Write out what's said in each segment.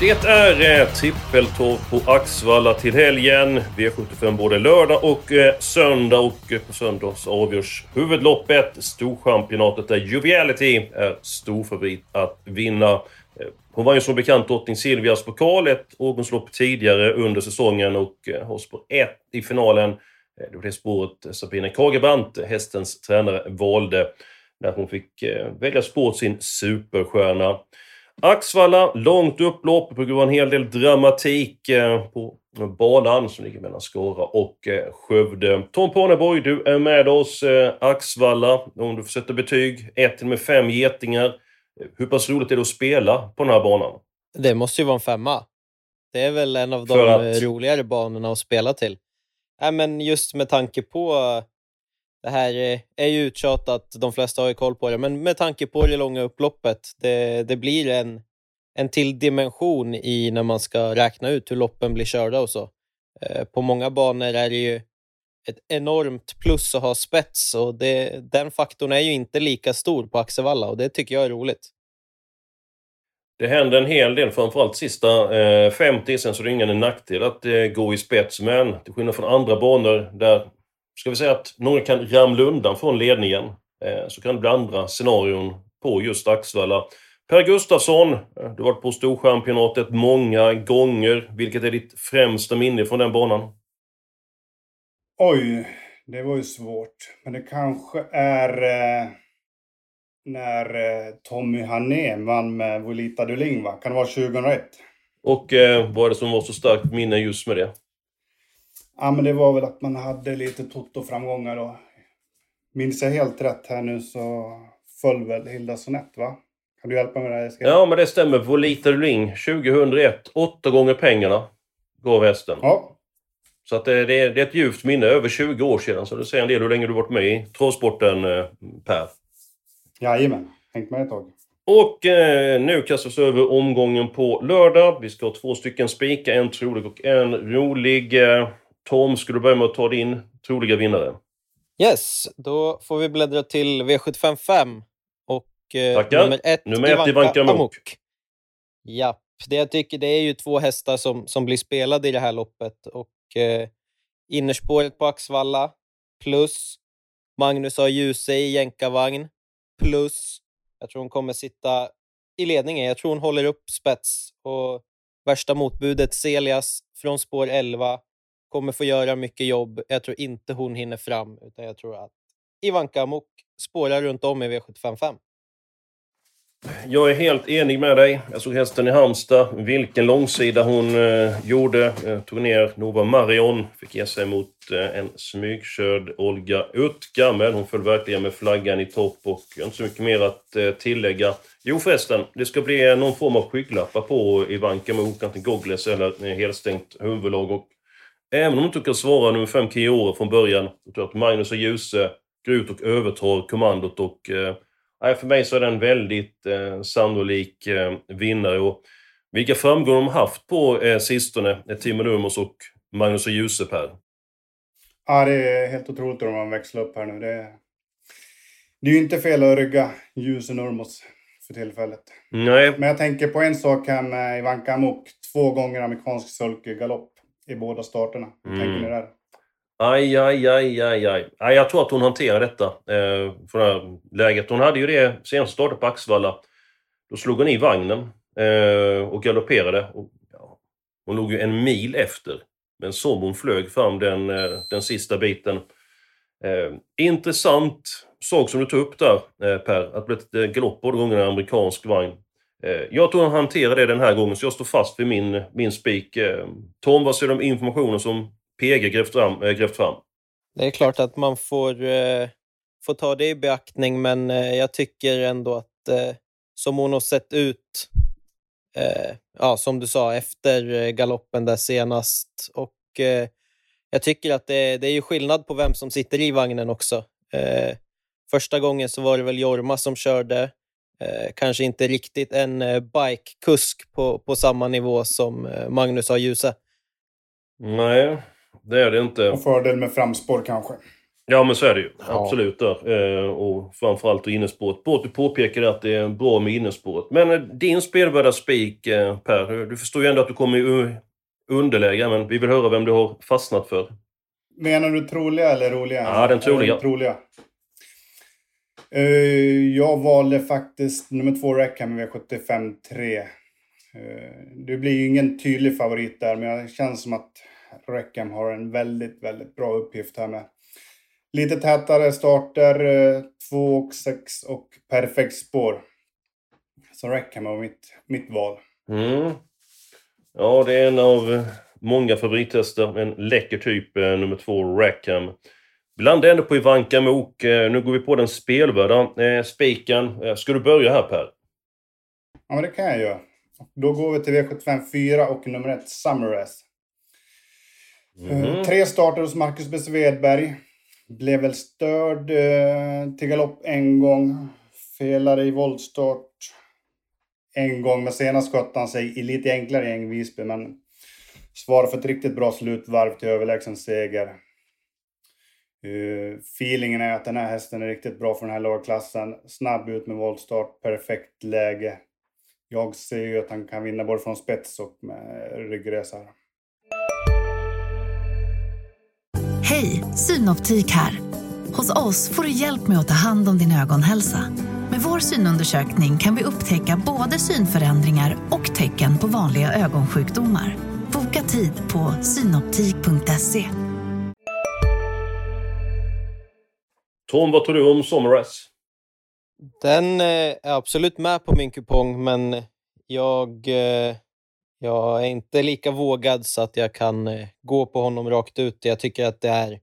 Det är eh, trippeltorv på Axvalla till helgen. V75 både lördag och eh, söndag. Och eh, på söndag så avgörs huvudloppet. Storchampionatet där Joviality är storfavorit att vinna. Eh, Hon var ju som bekant drottning Silvias pokal, ett årgångslopp tidigare under säsongen och eh, har spår 1 i finalen. Eh, Det var det spåret Sabine Kagebrant, hästens tränare, valde när hon fick eh, välja spår sin superstjärna. Axvalla, långt upplopp på grund av en hel del dramatik eh, på banan som ligger mellan Skara och eh, Skövde. Tom Parneborg, du är med oss. Eh, Axvalla, om du får sätta betyg, 1 med 5 getingar. Hur pass roligt är det att spela på den här banan? Det måste ju vara en femma. Det är väl en av de att- roligare banorna att spela till. Nej, men just med tanke på... Det här eh, är ju uttjatat, de flesta har ju koll på det, men med tanke på det långa upploppet, det, det blir en, en till dimension i när man ska räkna ut hur loppen blir körda och så. Eh, på många banor är det ju ett enormt plus att ha spets och det, den faktorn är ju inte lika stor på Axevalla och det tycker jag är roligt. Det händer en hel del, framförallt sista eh, 50. Sen så är det ingen nackdel att eh, gå i spets, men till skillnad från andra banor där, ska vi säga att någon kan ramla undan från ledningen, eh, så kan det bli andra scenarion på just Axvalla. Per Gustafsson, eh, du har varit på Storchampionatet många gånger. Vilket är ditt främsta minne från den banan? Oj, det var ju svårt. Men det kanske är eh, när eh, Tommy Hané vann med Volita Duling, va? Kan det vara 2001? Och eh, vad är det som var så starkt minne just med det? Ja, men det var väl att man hade lite Toto-framgångar då. Minns jag helt rätt här nu så föll väl Hilda Sonett, va? Kan du hjälpa mig där Eskil? Ja, men det stämmer. Volita Ring 2001. Åtta gånger pengarna gav hästen. Ja, Så att det, det, är, det är ett ljuvt minne, över 20 år sedan. Så det säger en del hur länge du varit med i travsporten, eh, Per. jajamän. Hängt med ett tag. Och eh, nu kastas över omgången på lördag. Vi ska ha två stycken spikar, en trolig och en rolig. Eh, Tom, ska du börja med att ta din troliga vinnare? Yes, då får vi bläddra till V755 och eh, Tackar. nummer ett, Nummer ett, Ivanka Amok. Japp, det jag tycker det är ju två hästar som, som blir spelade i det här loppet och eh, innerspåret på Axvalla plus Magnus har Ljuse i jänkarvagn plus jag tror hon kommer sitta i ledningen. Jag tror hon håller upp spets och värsta motbudet Celias från spår 11 kommer få göra mycket jobb. Jag tror inte hon hinner fram, utan jag tror att Ivanka Amok spårar runt om i V755. Jag är helt enig med dig. Jag såg hästen i Halmstad. Vilken långsida hon eh, gjorde. Eh, tog ner Nova Marion. Fick ge sig mot eh, en smygkörd Olga Utka. Men hon föll verkligen med flaggan i topp och jag har inte så mycket mer att eh, tillägga. Jo förresten, det ska bli någon form av skygglappar på Ivanka med Antingen goggles eller eh, helstängt huvudlag. Och även om hon inte kan svara nummer 5 Kiora från början. Jag tror att Magnus och Ljuse går ut och övertar kommandot och eh, för mig så är det en väldigt eh, sannolik eh, vinnare. Och vilka framgångar de har haft på eh, sistone, eh, Timo Nurmos och Magnus och Djuse Per. Ja, det är helt otroligt hur man växlar upp här nu. Det är, det är ju inte fel att rygga och Nurmos för tillfället. Nej, Men jag tänker på en sak här med Ivanka Amok. Två gånger amerikansk sulkegalopp i båda starterna. Hur Mm. tänker ni där? aj, aj, aj, aj, aj. aj jag tror att hon hanterar detta eh, från det här läget. Hon hade ju det senast starten på Axvalla. Då slog hon i vagnen eh, och galopperade. Och, ja, hon låg ju en mil efter. Men som hon flög fram den, eh, den sista biten. Eh, intressant sak som du tog upp där, eh, Per. Att det blev ett eh, galopp båda gångerna i amerikansk vagn. Eh, jag tror han hanterar det den här gången, så jag står fast vid min, min spik. Eh, Tom, vad säger du om informationen som PG grävt fram? äh, grävt fram? Det är klart att man får, eh, får ta det i beaktning, men eh, jag tycker ändå att eh, som hon har sett ut, ja, som du sa, efter galoppen där senast. Och jag tycker att det, det är ju skillnad på vem som sitter i vagnen också. Första gången så var det väl Jorma som körde. Eh, kanske inte riktigt en eh, bikekusk på, på samma nivå som eh, Magnus har Djuse. Nej, det är det inte. Och fördel med framspår kanske. Ja, men så är det ju. Ja. Absolut. Där. Eh, och framförallt då innespåret. Att du påpekade att det är bra med innespåret. Men din spelvärda spik, eh, Per. Du förstår ju ändå att du kommer i underläge, men vi vill höra vem du har fastnat för. Menar du troliga eller roliga? Ja, den troliga. Den troliga. Eh, jag valde faktiskt nummer två Rackham V75 3. Det blir ju ingen tydlig favorit där, men det känns som att Rackham har en väldigt, väldigt bra uppgift här med lite tätare starter, eh, 2 och 6 och perfekt spår. Så Rackham var mitt, mitt val. Mm. Ja, det är en av många favorittester. En läcker typ, eh, nummer två, Rackham. Vi landar ändå på Ivanka Mok. Eh, nu går vi på den spelvärda eh, spiken. Eh, ska du börja här Per? Ja, men det kan jag göra. Då går vi till V75 4 och nummer 1, Summeress. Mhm. Tre starter hos Marcus B. Svedberg. Blev väl störd eh, till galopp en gång. Felade i voltstart en gång, men senast skötte han sig i lite enklare gäng Visby, men svarade för ett riktigt bra slutvarv till överlägsen seger. Uh, feelingen är att den här hästen är riktigt bra för den här lagklassen. Snabb ut med voltstart, perfekt läge. Jag ser ju att han kan vinna både från spets och med ryggresa. här. Hej, Synoptik här. Hos oss får du hjälp med att ta hand om din ögonhälsa. Med vår synundersökning kan vi upptäcka både synförändringar och tecken på vanliga ögonsjukdomar. Boka tid på synoptik.se. Tom, vad tror du om Somras? Den eh, är absolut med på min kupong, men jag, eh, jag är inte lika vågad så att jag kan eh, gå på honom rakt ut. Jag tycker att det är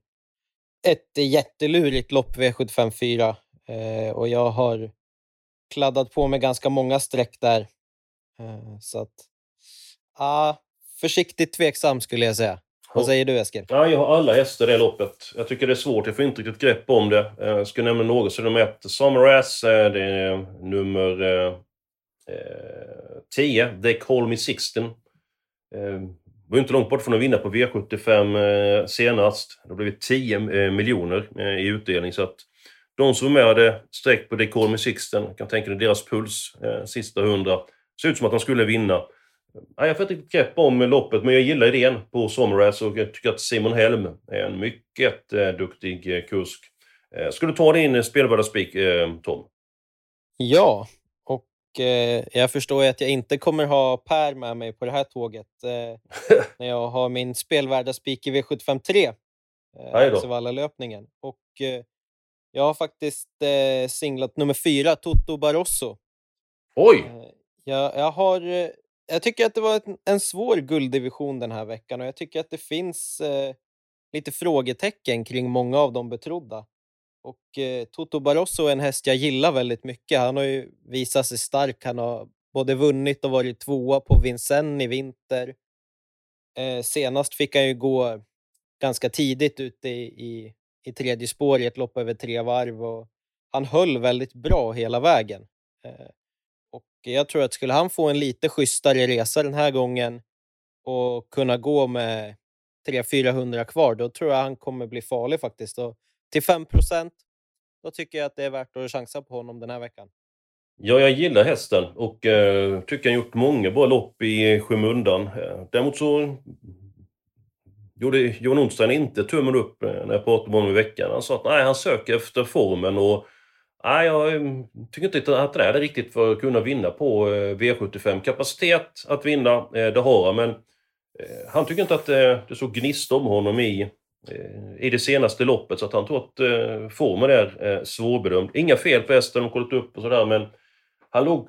ett jättelurigt lopp V75 4 och jag har kladdat på med ganska många streck där. Så att, ah, försiktigt tveksam skulle jag säga. Vad säger du Eskil? Ja, jag har alla hästar i det loppet. Jag tycker det är svårt, jag får inte riktigt grepp om det. Eh, Jag ska nämna några, så nummer ett, Summeras. eh, Det är nummer eh, eh, 10, They Call Me Sixten. Eh, var inte långt bort från att vinna på V75 eh, senast. Det har blivit 10 eh, miljoner eh, i utdelning. Så att de som var med hade streck på They Call Me Sixten, kan tänka dig deras puls eh, sista hundra. Ser ut som att de skulle vinna. Ja, jag får inte riktigt grepp om loppet, men jag gillar idén på Sommeras och jag tycker att Simon Helm är en mycket eh, duktig eh, kusk. Eh, ska du ta din eh, spelvärda spik, eh, Tom? Ja, och eh, jag förstår ju att jag inte kommer ha Per med mig på det här tåget eh, när jag har min spelvärda spik i V753, Aj eh, då. Axevalla-löpningen. Och jag har faktiskt singlat nummer fyra, Toto Barroso. Oj! Jag, jag, har, jag tycker att det var en, svår gulddivision den här veckan och jag tycker att det finns eh, lite frågetecken kring många av de betrodda. Och eh, Toto Barroso är en häst jag gillar väldigt mycket. Han har ju visat sig stark. Han har både vunnit och varit tvåa på Vincennes i vinter. Eh, senast fick han ju gå ganska tidigt ute i, i, i tredje spår i ett lopp över tre varv och han höll väldigt bra hela vägen. Eh, jag tror att skulle han få en lite schysstare resa den här gången och kunna gå med 300-400 kvar, då tror jag han kommer bli farlig faktiskt. Och till 5% då tycker jag att det är värt att chansa på honom den här veckan. Ja, jag gillar hästen och eh, tycker han gjort många bra lopp i skymundan. Eh, däremot så gjorde Johan Nordstrand inte tummen upp eh, när jag pratade med honom i veckan. Han sa att nej, han söker efter formen och nej, jag tycker inte att han är det riktigt för att kunna vinna på eh, V75. Kapacitet att vinna, eh, det har han, men eh, han tycker inte att det såg gnist om honom i, i det senaste loppet, så att han tror att formen är svårbedömd. Inga fel på hästen, de har kollat upp och sådär, men han låg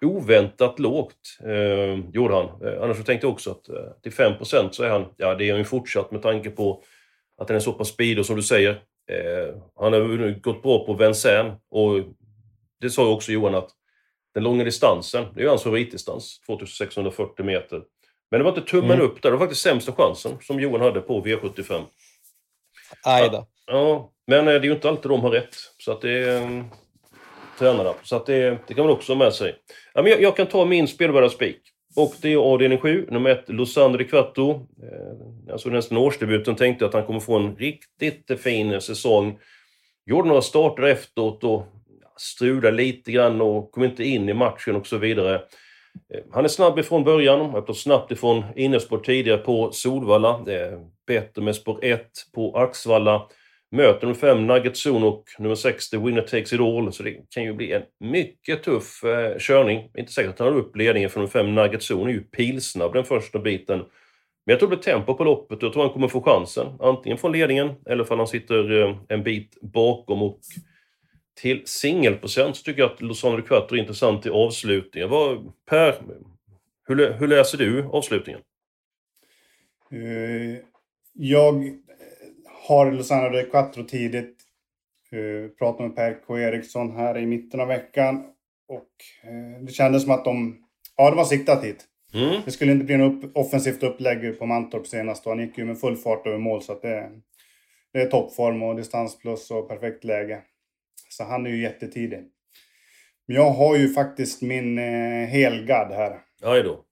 oväntat lågt, eh, gjorde han. Eh, annars så tänkte jag också att eh, till 5 så är han, ja det är han ju fortsatt med tanke på att den är så pass speedig som du säger. Eh, han har gått bra på Vincennes och det sa ju också Johan att den långa distansen, det är ju hans favoritdistans, 2640 meter. Men det var inte tummen Mm. upp där, det var faktiskt sämsta chansen som Johan hade på V75. Aj då. Ja, men eh, det är ju inte alltid de har rätt. Så att det är um, tränarna. Så att det, det kan man också ha med sig. Ja, men jag, jag kan ta min spelvärda spik. Och det är avdelning 7, nummer 1, Losander de Quattro. Eh, jag såg nästan årsdebuten, tänkte att han kommer få en riktigt fin säsong. Gjorde några starter efteråt och strulade lite grann och kom inte in i matchen och så vidare. Eh, han är snabb ifrån början, öppnar snabbt ifrån innerspår tidigare på Solvalla. Det är bättre med spår 1 på Axvalla. Möter nummer 5 Nugget Zone och nummer 60 Winner Takes It All. Så det kan ju bli en mycket tuff eh, körning. Inte säkert att han har upp ledningen för nummer 5 Nugget Zone. är ju pilsnabb den första biten. Men jag tror det blir tempo på loppet och jag tror han kommer få chansen. Antingen från ledningen eller för han sitter eh, en bit bakom. Och till singelprocent så tycker jag att Lozano de Quattro är intressant i avslutningen. Vad, per, hur, hur läser du avslutningen? Eh, jag har Lozano de Quattro tidigt. Uh, pratade med Per K Eriksson här i mitten av veckan. Och uh, det kändes som att de, ja de har siktat hit. Mm. Det skulle inte bli något offensivt upplägg på Mantorp senast och han gick ju med full fart över mål så att det, det är toppform och distans plus och perfekt läge. Så han är ju jättetidig. Men jag har ju faktiskt min eh, helgard här. Aj då.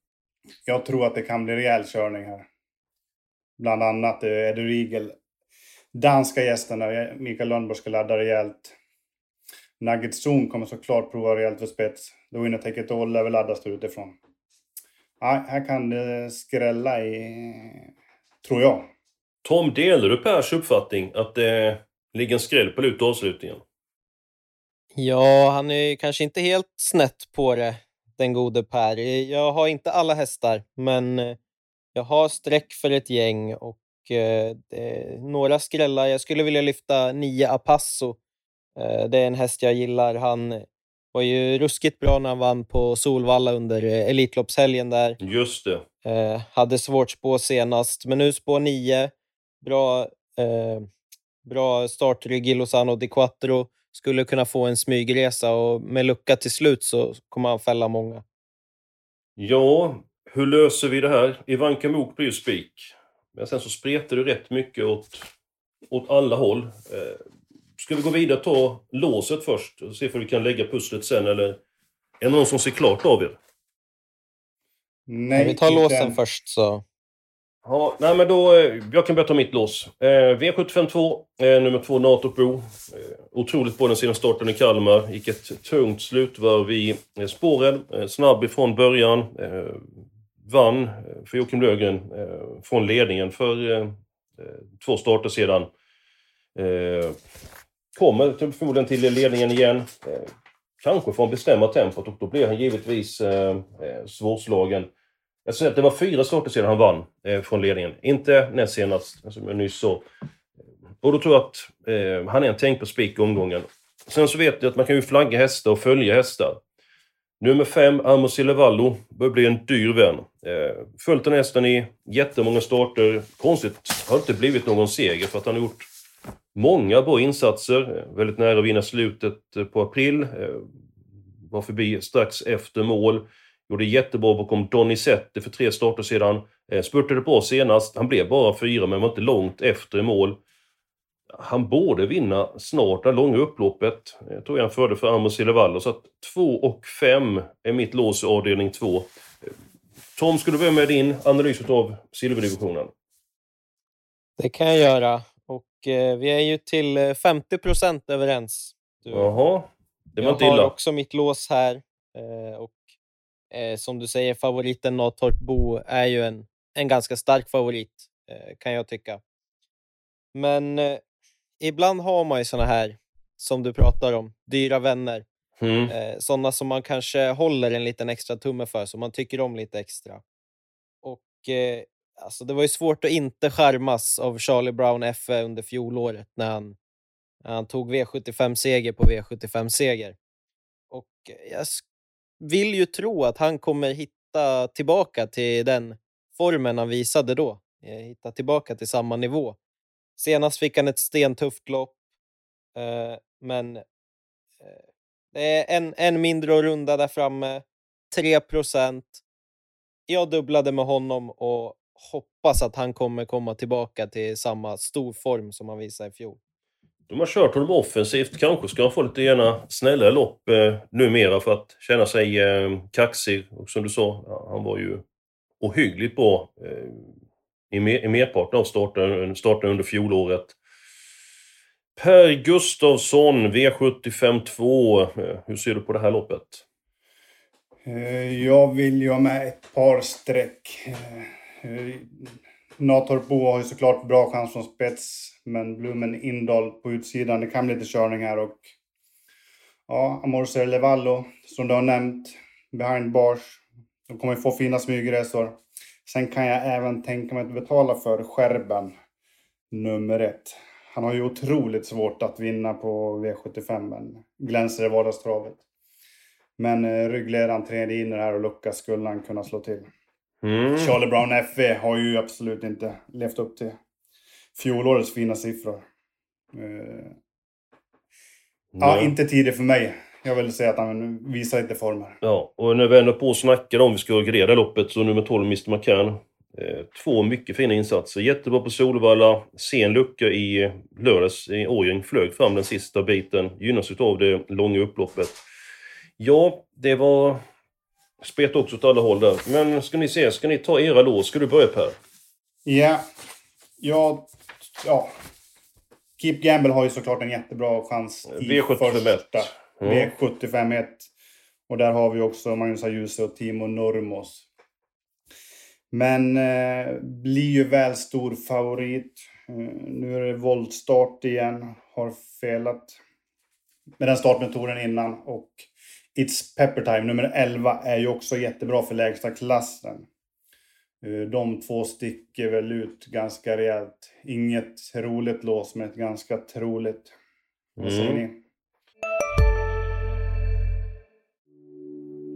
Jag tror att det kan bli rejäl körning här. Bland annat eh, det Riegel. Danska gästerna, Mikael Lundborg ska ladda rejält. Nugget Zone kommer såklart prova rejält för spets. The Winner Take It All lär väl laddas utifrån. Ja, här kan det skrälla i, tror jag. Tom, delar du Pers uppfattning att det ligger en skräll på lut avslutningen? Ja, han är kanske inte helt snett på det, den gode Per. Jag har inte alla hästar, men jag har streck för ett gäng och eh, några skrällar. Jag skulle vilja lyfta nio Apasso. Eh, det är en häst jag gillar. Han var ju ruskigt bra när han vann på Solvalla under eh, Elitloppshelgen där. Just det. Eh, hade svårt spå senast, men nu spår nio. Bra, eh, bra startrygg i Lozano di Quattro skulle kunna få en smygresa och med lucka till slut så kommer han fälla många. Ja, hur löser vi det här? Ivanka Mok blir ju spik. Men sen så spretar det rätt mycket åt, åt alla håll. Eh, ska vi gå vidare och ta låset först och se om vi kan lägga pusslet sen eller är det någon som ser klart av er? Nej, vi tar låsen först så. Ja, nej men då, eh, jag kan börja ta mitt lås. Eh, V752, eh, nummer två Natobro. Eh, otroligt bra den senaste starten i Kalmar. Gick ett tungt slutvarv i eh, spåren. Eh, snabb ifrån början. Vann eh, för Joakim Löfgren eh, från ledningen för eh, eh två starter sedan. Eh, kommer förmodligen till ledningen igen. Eh, kanske får han bestämma tempot och då blir han givetvis eh, svårslagen. Jag säger att det var fyra starter sedan han vann eh, från ledningen. Inte näst senast, alltså, som jag nyss sa. Och då tror jag att eh, han är en tänk på spik i omgången. Sen så vet jag att man kan ju flagga hästar och följa hästar. Nummer fem, Amos Silevallo, börjar bli en dyr vän. Eh, följt den hästen i jättemånga starter. Konstigt har det inte blivit någon seger för att han har gjort många bra insatser. Eh, väldigt nära att vinna slutet eh, på april. Eh, var förbi strax efter mål. Gjorde jättebra bakom Donizetti för tre starter sedan. Eh, spurtade bra senast. Han blev bara fyra, men var inte långt efter i mål. Han borde vinna snart det långa upploppet. Jag tror jag han förde för Amos Silevallo. Så att 2 och 5 är mitt lås i avdelning 2. Tom, ska du börja med din analys av silverdivisionen? Det kan jag göra. Och eh, vi är ju till 50 eh, procent överens. Du, Jaha, det var inte illa. Jag har också mitt lås här. Eh, och Eh, som du säger, favoriten Natorp Bo är ju en, en ganska stark favorit, eh, kan jag tycka. Men eh, ibland har man ju såna här, som du pratar om, dyra vänner. Mm. Eh, sådana som man kanske håller en liten extra tumme för, som man tycker om lite extra. Och eh, alltså Det var ju svårt att inte skärmas av Charlie Brown FE under fjolåret när han, när han tog V75-seger på V75-seger. Och jag vill ju tro att han kommer hitta tillbaka till den formen han visade då. Eh, hitta tillbaka till samma nivå. Senast fick han ett stentufft lopp, eh, men eh, det är en, en mindre och runda där framme. 3 procent. Jag dubblade med honom och hoppas att han kommer komma tillbaka till samma storform som han visade i fjol. De har kört honom offensivt. Kanske ska han få lite gärna snällare lopp eh, numera för att känna sig eh, kaxig. Och som du sa, ja, han var ju ohyggligt bra eh, i, mer, i merparten av starten, starten under fjolåret. Per Gustavsson, V75 2. Hur ser du på det här loppet? Eh, jag vill ju ha med ett par streck. Eh, eh Natorp Bo har ju såklart bra chans från spets, men Blumen Indal på utsidan, det kan bli lite körning här och ja, Amorser Levallo, som du har nämnt, behind bars. De kommer ju få fina smygresor. Sen kan jag även tänka mig att betala för Skärben, nummer ett. Han har ju otroligt svårt att vinna på V75, men glänser i vardagstravet. Men eh, ryggledaren trädde in i det här och lucka skulle han kunna slå till. Mm. Charlie Brown FV har ju absolut inte levt upp till fjolårets fina siffror. Uh, ja, inte tidigt för mig. Jag vill säga att han visar lite former. Ja, och när vi ändå på och snackar om vi ska gradera loppet så nummer 12, Mr McCann. Eh, två mycket fina insatser. Jättebra på Solvalla. Sen lucka i lördags i Årjäng. Flög fram den sista biten. Gynnas av det långa upploppet. Ja, det var spet också åt alla håll där. Men ska ni se, ska ni ta era lås? Ska du börja Per? Ja. Ja. Ja. Keep Gamble har ju såklart en jättebra chans i V75 första. Mm. V75 Och där har vi också Magnus Ajuse och Timo Normos. Men eh, blir ju väl stor favorit. Eh, nu är det voltstart igen. Har felat med den startmetoden innan. Och It's Pepper Time nummer 11 är ju också jättebra för lägsta klassen. Eh, de två sticker väl ut ganska rejält. Inget roligt lås, men ett ganska troligt. Vad säger mm. ni?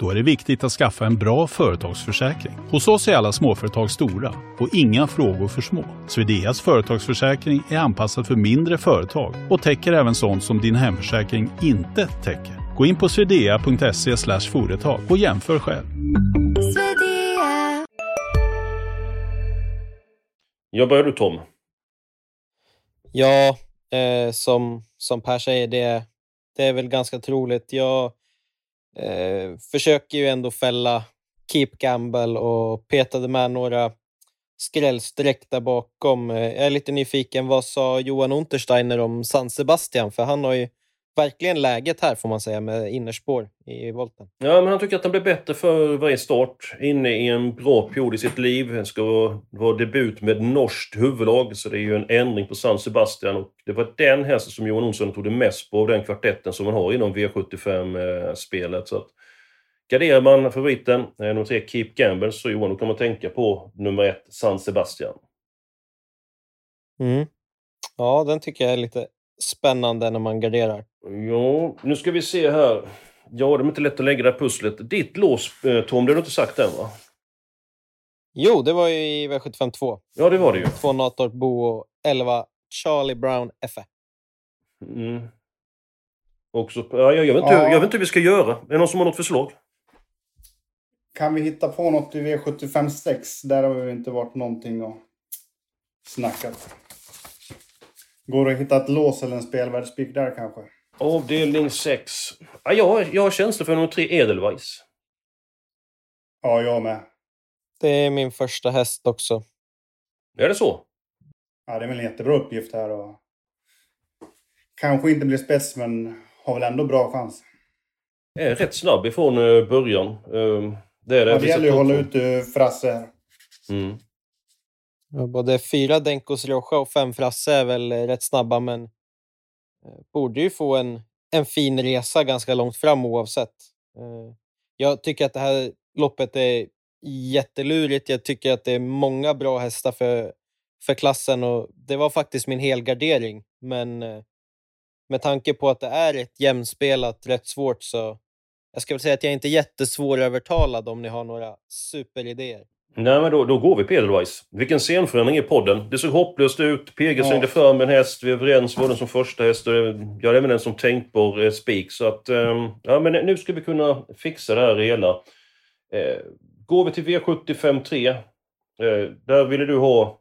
Då är det viktigt att skaffa en bra företagsförsäkring. Hos oss är alla småföretag stora och inga frågor för små. Swedeas företagsförsäkring är anpassad för mindre företag och täcker även sånt som din hemförsäkring inte täcker. Gå in på swedea.se företag och jämför själv. Jag börjar du Tom. Ja, eh, som, som Per säger, det, det är väl ganska troligt. Jag eh, försöker ju ändå fälla Keep Gamble och petade med några skrällstreck där bakom. Eh, jag är lite nyfiken, vad sa Johan Untersteiner om San Sebastian? För han har ju verkligen läget här får man säga med innerspår i volten. Ja, men han tycker att han blir bättre för varje start. Inne i en bra period i sitt liv. Det ska vara debut med norskt huvudlag, så det är ju en ändring på San Sebastian. Och det var den hästen som Johan Olsson tog det mest på av den kvartetten som man har inom V75-spelet. Så att, garderar man favoriten, eh, nummer tre Keep Gamble, så Johan, då kan man tänka på nummer ett San Sebastian. Mm. Ja, den tycker jag är lite spännande när man garderar. Ja, nu ska vi se här. Ja, det är inte lätt att lägga det här pusslet. Ditt lås, eh, Tom, det har du inte sagt än va? Jo, det var ju i V75 2. Ja, det var det ju. Två Natorp Bo och 11 Charlie Brown FE. Mm. Också, ja, jag, vet inte, ja. jag vet inte hur vi ska göra. Är det någon som har något förslag? Kan vi hitta på något i V75 6? Där har vi inte varit någonting och snackat. Går det att hitta ett lås eller en spelvärldsspik där kanske? Avdelning 6. Ja, jag, jag har tjänster för nummer 3, Edelweiss. Ja, jag med. Det är min första häst också. Är det så? Ja, det är väl en jättebra uppgift här och kanske inte blir spets, men har väl ändå bra chans. Är rätt snabb ifrån eh, början. Ehm, det är det. Ja, det gäller ju att hålla ut eh, Frasse. Mm. Både fyra Denkos Rocha och fem Frasse är väl eh, rätt snabba, men eh, borde ju få en, en fin resa ganska långt fram oavsett. Eh, jag tycker att det här loppet är jättelurigt. Jag tycker att det är många bra hästar för, för klassen och det var faktiskt min helgardering. Men med tanke på att det är ett jämspelat, rätt svårt så jag ska väl säga att jag är inte jättesvårövertalad om ni har några superidéer. Nej, men då, då går vi Edelweiss. Vilken scenförändring i podden. Det såg hopplöst ut. PG svängde ja. fram en häst. Vi är överens. Var den som första häst och jag är även den som tänkbar eh, spik. Så att, eh, ja men nu ska vi kunna fixa det här hela. Eh, går vi till V75 3. Eh, där ville du ha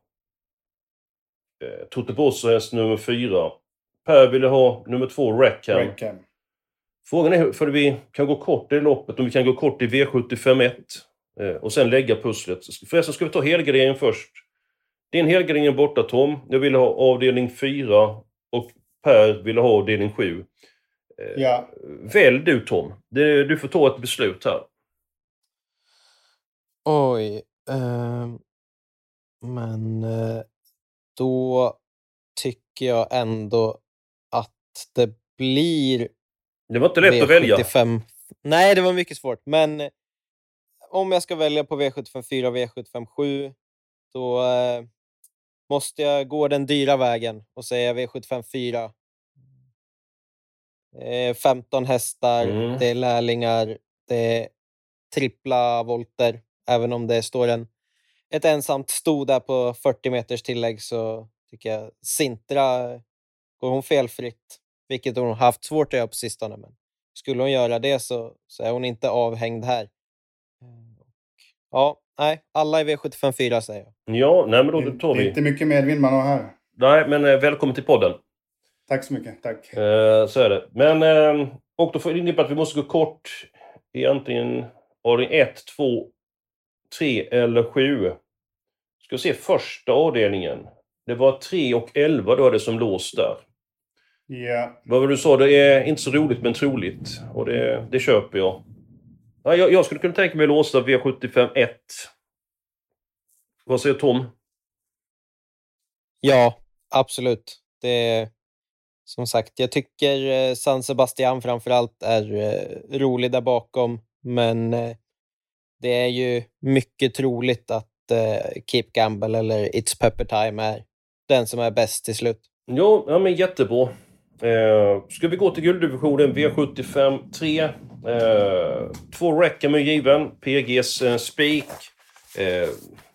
eh, Tote Bosso häst nummer 4. Per ville ha nummer 2, Rackham. Rackham. Frågan är för vi kan gå kort i loppet, om vi kan gå kort i V75 1 eh, och sen lägga pusslet. Förresten ska vi ta helgarderingen först. Din helgardering är borta Tom. Jag ville ha avdelning 4 och Per ville ha avdelning 7. Eh, Ja, Välj du Tom. Du får ta ett beslut här. Oj. ehm, men eh, då tycker jag ändå att det blir Det var inte lätt att välja. V75. Nej, det var mycket svårt. Men eh, om jag ska välja på V75 4 och V75 7, då eh, måste jag gå den dyra vägen och säga V75 4. Eh, 15 hästar, Mm. det är lärlingar, det är trippla volter. Även om det står en, ett ensamt sto där på 40 meters tillägg så tycker jag Sintra, går hon felfritt, vilket hon har haft svårt att göra på sistone, men skulle hon göra det så, så är hon inte avhängd här. Ja, nej, alla i V75 4 säger jag. Ja, nej men då det, tar det är vi. inte mycket medvind man har här. Nej, men eh, välkommen till podden. Tack så mycket. Tack. Eh, så är det. Men, eh, och då får det innebära att vi måste gå kort i antingen avdelning 1, 2, 3 eller 7. Ska vi se första avdelningen. Det var 3 och 11 då det som låst där. Ja, Vad var det du sa? Det är inte så roligt men troligt. Och det, det köper jag. Ja, jag. Jag skulle kunna tänka mig att låsa V75 1. Vad säger Tom? Ja, absolut. Det är, som sagt, jag tycker eh, San Sebastian framför allt är eh, rolig där bakom, men eh, det är ju mycket troligt att Keep Gamble eller It's Pepper Time är den som är bäst till slut. Ja, ja men jättebra. Eh, ska vi gå till gulddivisionen V75 3. Eh, två Rackham är given. PGs eh, spik. Eh,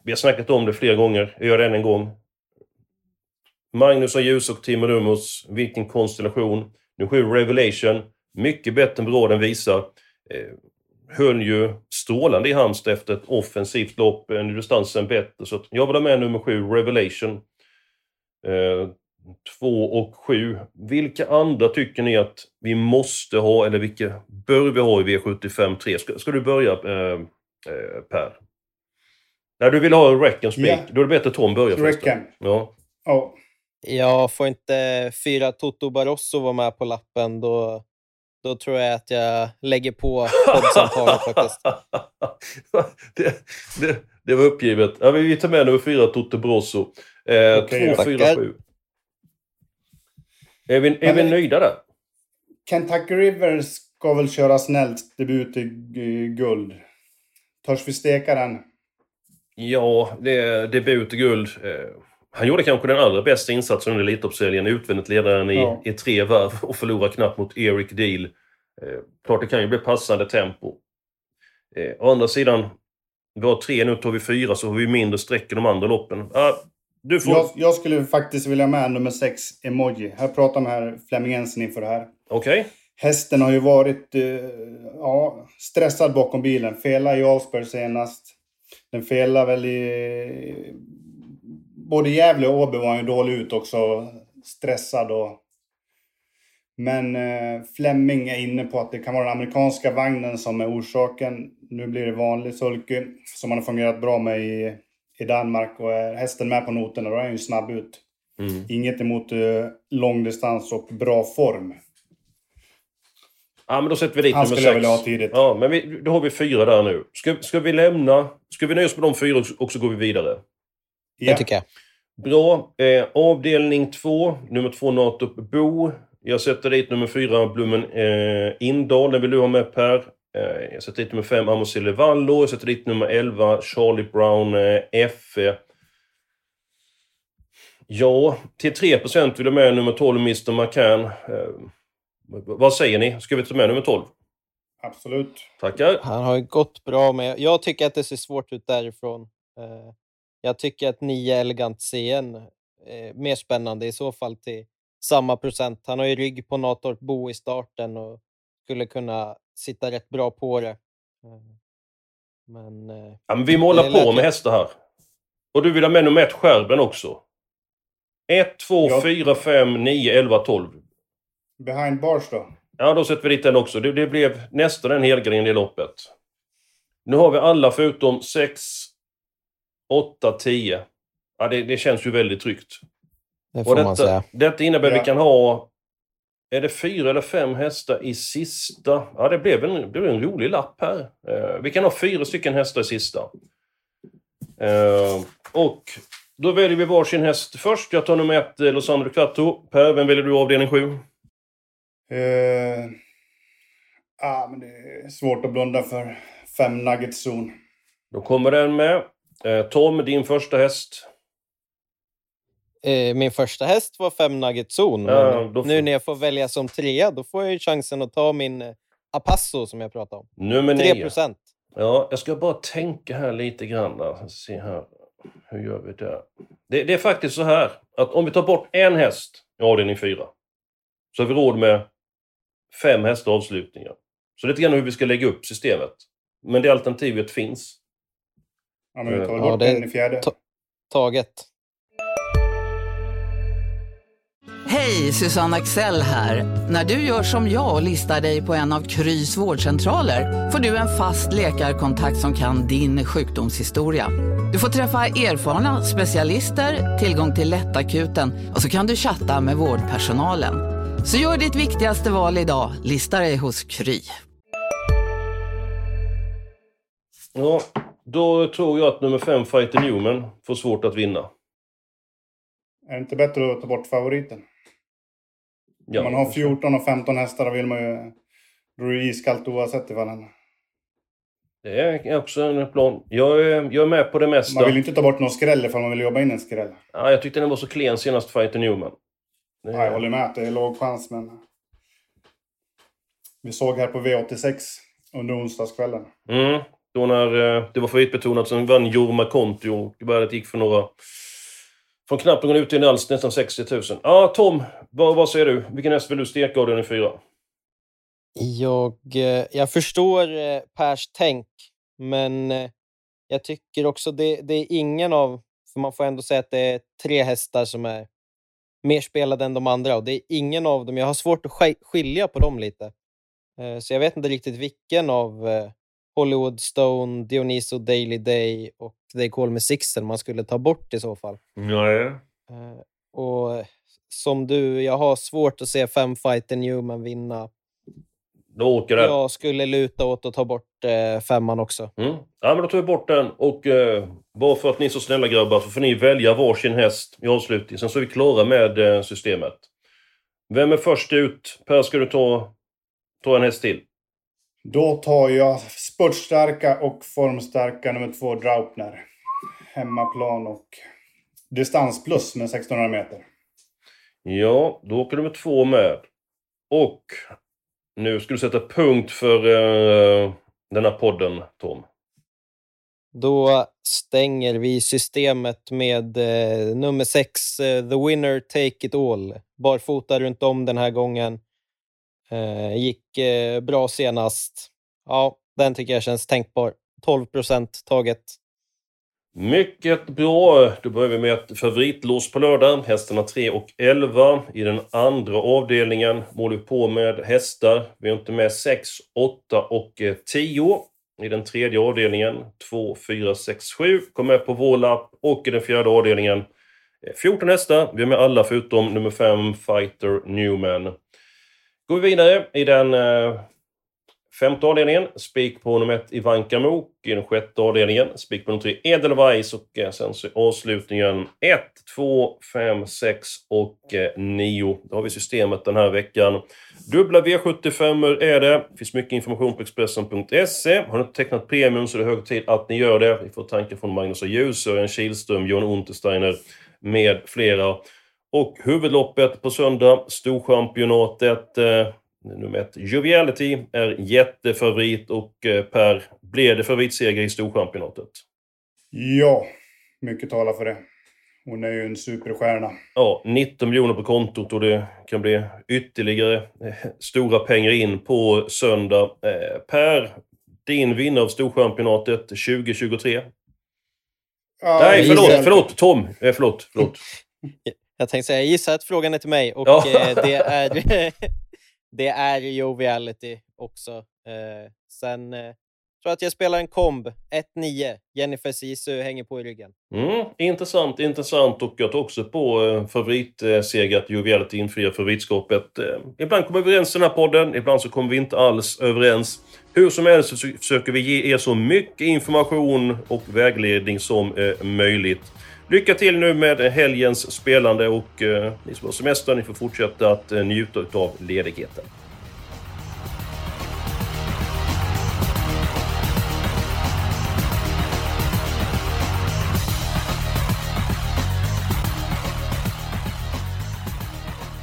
vi har snackat om det flera gånger. Jag gör det än en gång. Magnus och Ljus och Timo Lumos. Vilken konstellation. Nu sju Revelation. Mycket bättre än vad den visar. Eh, höll ju strålande i Halmstad efter ett offensivt lopp. En Nu distansen bättre. Så jag vill ha med nummer sju Revelation. Eh, 2 och 7. Vilka andra tycker ni att vi måste ha, eller vilka bör vi ha i V75 3? Ska, ska du börja, eh, eh, Per? När du vill ha Reckon Speak, Ja. då är det bättre att Tom börjar först. Rackham. Ja. Ja, Jag får inte fyra Toto Barroso vara med på lappen, då, då tror jag att jag lägger på poddsamtalet faktiskt. det, det, det var uppgivet. Ja, vi tar med nummer 4, Totte Brosso. Eh, Okej, 2, 4, tackar. 7. Är vi, är Men- vi nöjda där? Kentucky River ska väl köra snällt debut i guld. Törs vi steka den? Ja, det är debut i guld. Eh, Han gjorde kanske den allra bästa insatsen under Elitloppsserien, utvändigt ledaren i, Ja. i tre varv och förlorar knappt mot Eric Deal. Eh, klart det kan ju bli passande tempo. Eh, å andra sidan, vi har tre, nu tar vi fyra så har vi mindre streck i de andra loppen. Ah, du får... Jag, jag skulle faktiskt vilja med nummer 6, Emoji. Här pratar med här Flemming Jensen inför det här. Okej. Hästen har ju varit eh, ja, stressad bakom bilen. Fela i Allsberg senast. Den felade väl i... Både Gävle och Åby var han ju dålig ut också. Stressad och... Men eh, Flemming är inne på att det kan vara den amerikanska vagnen som är orsaken. Nu blir det vanlig sulky som han har fungerat bra med i, i Danmark. Och är hästen med på noterna då är han ju snabb ut. Mm. Inget emot eh, långdistans och bra form. Ja, men då sätter vi dit Han nummer skulle jag sex. vilja ha tidigt. Ja, men vi, då har vi fyra där nu. Ska, ska vi lämna... Ska vi nöja oss med de fyra och- så går vi vidare? Det tycker jag. Bra. Eh, avdelning två, nummer två Nato Bo. Jag sätter dit nummer fyra Blommen eh, Indal. Den vill du ha med Per. Eh, jag sätter dit nummer fem Amosille Vallo. Jag sätter dit nummer 11 Charlie Brown eh, F. Ja, till 3 vill jag med nummer 12 Mr McCann. Eh, vad säger ni? Ska vi ta med nummer 12? Absolut. Tackar. Han har ju gått bra med... Jag tycker att det ser svårt ut därifrån. Jag tycker att 9 Elegant CN är mer spännande i så fall till samma procent. Han har ju rygg på Natorp Bo i starten och skulle kunna sitta rätt bra på det. Eh, Men... Eh, ja, men vi målar på med hästar här. Och du vill ha med nummer ett, Skärben också? 1, 2, ja. 4, 5, 9, 11, 12. Behind bars då? Ja, då sätter vi dit den också. Det, det blev nästan en helgren i loppet. Nu har vi alla förutom 6, 8, 10. Ja, det, det känns ju väldigt tryggt. Det får detta, man säga. Detta innebär att ja. vi kan ha... Är det fyra eller fem hästar i sista? Ja, det blev en, det blev en rolig lapp här. Uh, vi kan ha fyra stycken hästar i sista. Uh, och då väljer vi varsin häst först. Jag tar nummer ett, eh, Losandro Quattro. Per, vem väljer du avdelning sju? Uh, ah, men det är svårt att blunda för fem nuggets zon. Då kommer den med. Uh, Tom, din första häst? Eh, min första häst var fem nugget zon. Ja, får... Nu när jag får välja som trea, då får jag ju chansen att ta min eh, Apasso som jag pratade om. Nummer 3 procent. Ja, jag ska bara tänka här lite grann. Se här. Hur gör vi där? Det, det, är faktiskt så här att om vi tar bort en häst i avdelning 4 så har vi råd med fem hästar avslutningar. Så lite grann hur vi ska lägga upp systemet. Men det alternativet finns. Ja, men vi tar bort ja, det en i fjärde. Taget. Hej, Susanne Axel här. När du gör som jag och listar dig på en av Krys vårdcentraler får du en fast läkarkontakt som kan din sjukdomshistoria. Du får träffa erfarna specialister, tillgång till lättakuten och så kan du chatta med vårdpersonalen. Så gör ditt viktigaste val idag, lista dig hos Kry. Ja, då tror jag att nummer fem, Fighter Newman, får svårt att vinna. Är det inte bättre att ta bort favoriten? Ja, Om man har 14 och 15 hästar då vill man ju... Då är det iskallt oavsett ifall han... Det är också en plan. Jag är, jag är med på det mesta. Man vill inte ta bort någon skräll ifall man vill jobba in en skräll. Ja, jag tyckte den var så klen senast Fighter Newman. Det... Ja, jag håller med att det är låg chans, men... Vi såg här på V86 under onsdagskvällen. Mm. Då när eh, det var favoritbetonat, sen vann Jorma Konti och det gick för några från knappt ut till alls, nästan 60 000. Ja, Tom, vad, vad säger du? Vilken häst vill du steka av den i fyra? Jag, eh, jag förstår eh, Pers tänk, men eh, jag tycker också det, det är ingen av... För man får ändå säga att det är tre hästar som är mer spelade än de andra och det är ingen av dem. Jag har svårt att skilja på dem lite. Så jag vet inte riktigt vilken av Hollywood Stone, Dioniso Daily Day och They Call Me Sixten man skulle ta bort i så fall. Nej. Uh, och som du, jag har svårt att se fem fighter Newman vinna. Då åker den. Jag skulle luta åt att ta bort uh, femman också. Mm. Ja, men då tar vi bort den och uh, bara för att ni är så snälla grabbar så får ni välja varsin häst i avslutning. Sen så är vi klara med uh, systemet. Vem är först ut? Per, ska du ta, ta en häst till? Då tar jag spurtstarka och formstarka nummer två Draupner. Hemmaplan och distans plus med 1600 meter. Ja, då åker nummer två med. Och nu ska du sätta punkt för uh, den här podden, Tom. Då stänger vi systemet med uh, nummer sex, uh, The Winner Take It All. Barfota runt om den här gången. Eh, gick eh, bra senast. Ja, den tycker jag känns tänkbar. 12 procent taget. Mycket bra. Då börjar vi med ett favoritlås på lördag. Hästarna 3 och 11. I den andra avdelningen målar vi på med hästar. Vi har inte med 6, 8 och eh, 10. I den tredje avdelningen 2, 4, 6, 7. Kom med på vår lapp. Och i den fjärde avdelningen eh, 14 hästar. Vi har med alla förutom nummer 5, Fighter Newman. Går vi vidare i den eh, femte avdelningen. Spik på nummer ett Ivanka Mok. I den sjätte avdelningen. Spik på nummer tre Edelweiss. Och eh, sen så avslutningen 1, 2, 5, 6 och eh, 9. Då har vi systemet den här veckan. Dubbla V75 är det. Det finns mycket information på Expressen.se. Har ni inte tecknat premium så är det hög tid att ni gör det. Vi får tankar från Magnus och Ljus, Örjan Kihlström, John Untersteiner med flera. Och huvudloppet på söndag, Storchampionatet. Eh, Nummer ett, Joviality, är jättefavorit och eh, Per, blir det favoritseger i Storchampionatet? Ja, mycket talar för det. Hon är ju en superstjärna. Ja, 19 miljoner på kontot och det kan bli ytterligare eh, stora pengar in på söndag. Eh, per, din vinnare av Storchampionatet 2023? Ja, Nej, förlåt, förlåt, Tom. Eh, förlåt, förlåt. Jag tänkte säga, jag gissar att frågan är till mig och Ja. det är det är Joviality också. Eh, sen eh, tror jag att jag spelar en komb, 1-9. Jennifer Sisu hänger på i ryggen. Mm, intressant, intressant. Och jag tar också på eh, favoritseger eh, att Joviality infriar favoritskapet. Eh, ibland kommer vi överens i den här podden, ibland så kommer vi inte alls överens. Hur som helst så försöker vi ge er så mycket information och vägledning som eh, möjligt. Lycka till nu med helgens spelande och eh, ni som har semester, ni får fortsätta att eh, njuta av ledigheten.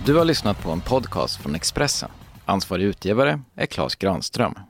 Du har lyssnat på en podcast från Expressen. Ansvarig utgivare är Klas Granström.